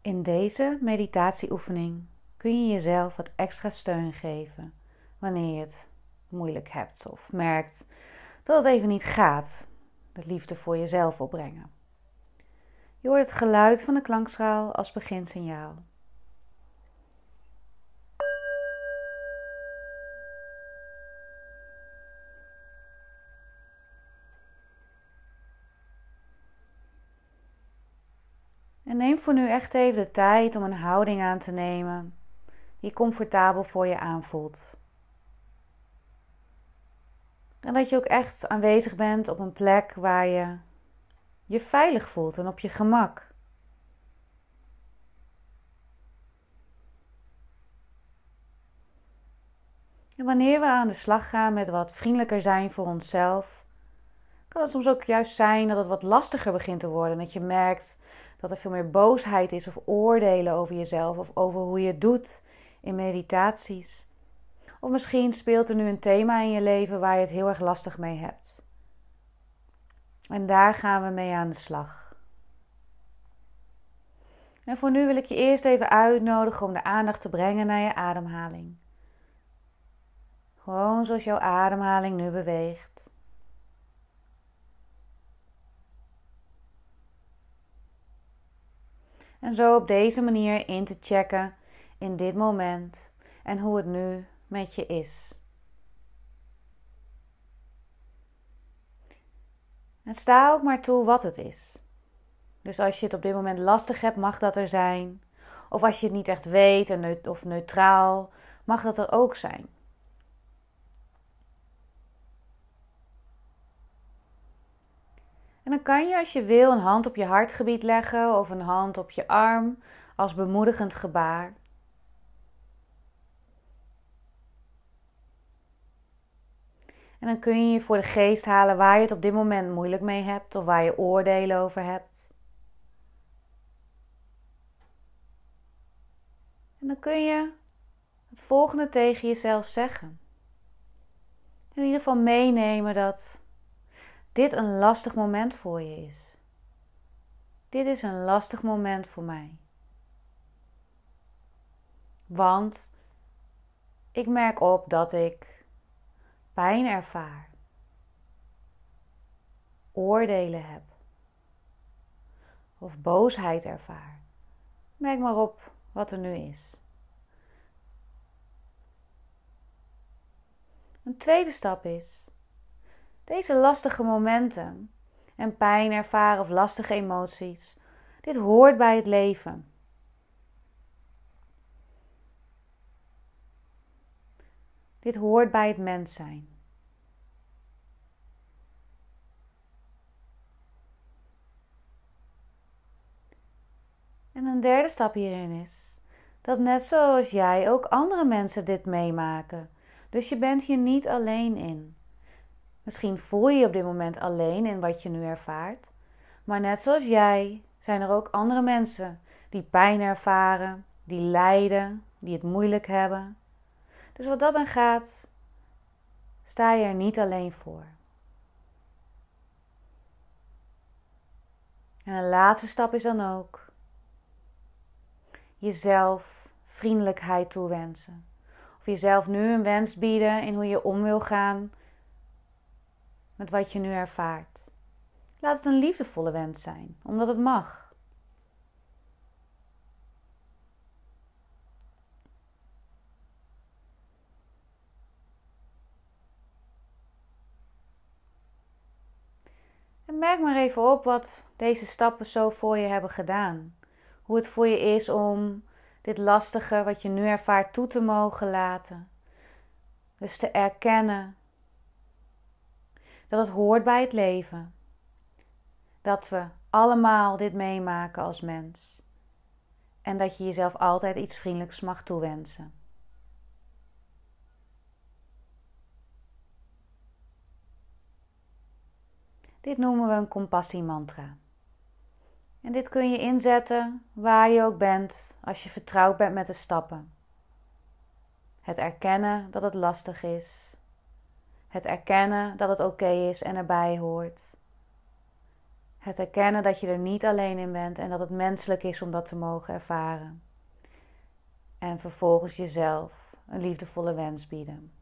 In deze meditatieoefening kun je jezelf wat extra steun geven wanneer je het moeilijk hebt of merkt dat het even niet gaat. De liefde voor jezelf opbrengen. Je hoort het geluid van de klankschaal als beginsignaal. En neem voor nu echt even de tijd om een houding aan te nemen die comfortabel voor je aanvoelt. En dat je ook echt aanwezig bent op een plek waar je je veilig voelt en op je gemak. En wanneer we aan de slag gaan met wat vriendelijker zijn voor onszelf, kan het soms ook juist zijn dat het wat lastiger begint te worden. Dat je merkt dat er veel meer boosheid is of oordelen over jezelf of over hoe je het doet in meditaties. Of misschien speelt er nu een thema in je leven waar je het heel erg lastig mee hebt. En daar gaan we mee aan de slag. En voor nu wil ik je eerst even uitnodigen om de aandacht te brengen naar je ademhaling. Gewoon zoals jouw ademhaling nu beweegt. En zo op deze manier in te checken in dit moment en hoe het nu met je is. En sta ook maar toe wat het is. Dus als je het op dit moment lastig hebt, mag dat er zijn. Of als je het niet echt weet of neutraal, mag dat er ook zijn. En dan kan je als je wil een hand op je hartgebied leggen of een hand op je arm als bemoedigend gebaar. En dan kun je je voor de geest halen waar je het op dit moment moeilijk mee hebt of waar je oordelen over hebt. En dan kun je het volgende tegen jezelf zeggen. In ieder geval meenemen dat dit een lastig moment voor je is. Dit is een lastig moment voor mij. Want ik merk op dat ik pijn ervaar, oordelen heb of boosheid ervaar. Merk maar op wat er nu is. Een tweede stap is deze lastige momenten en pijn ervaren of lastige emoties. Dit hoort bij het leven. Dit hoort bij het mens zijn. En een derde stap hierin is dat net zoals jij ook andere mensen dit meemaken. Dus je bent hier niet alleen in. Misschien voel je je op dit moment alleen in wat je nu ervaart. Maar net zoals jij zijn er ook andere mensen die pijn ervaren, die lijden, die het moeilijk hebben. Dus wat dat dan gaat, sta je er niet alleen voor. En de laatste stap is dan ook jezelf vriendelijkheid toewensen. Of jezelf nu een wens bieden in hoe je om wil gaan met wat je nu ervaart. Laat het een liefdevolle wens zijn, omdat het mag. En merk maar even op wat deze stappen zo voor je hebben gedaan. Hoe het voor je is om dit lastige wat je nu ervaart toe te mogen laten. Dus te erkennen dat het hoort bij het leven. Dat we allemaal dit meemaken als mens. En dat je jezelf altijd iets vriendelijks mag toewensen. Dit noemen we een compassiemantra. En dit kun je inzetten waar je ook bent als je vertrouwd bent met de stappen. Het erkennen dat het lastig is, het erkennen dat het oké is en erbij hoort. Het erkennen dat je er niet alleen in bent en dat het menselijk is om dat te mogen ervaren. En vervolgens jezelf een liefdevolle wens bieden.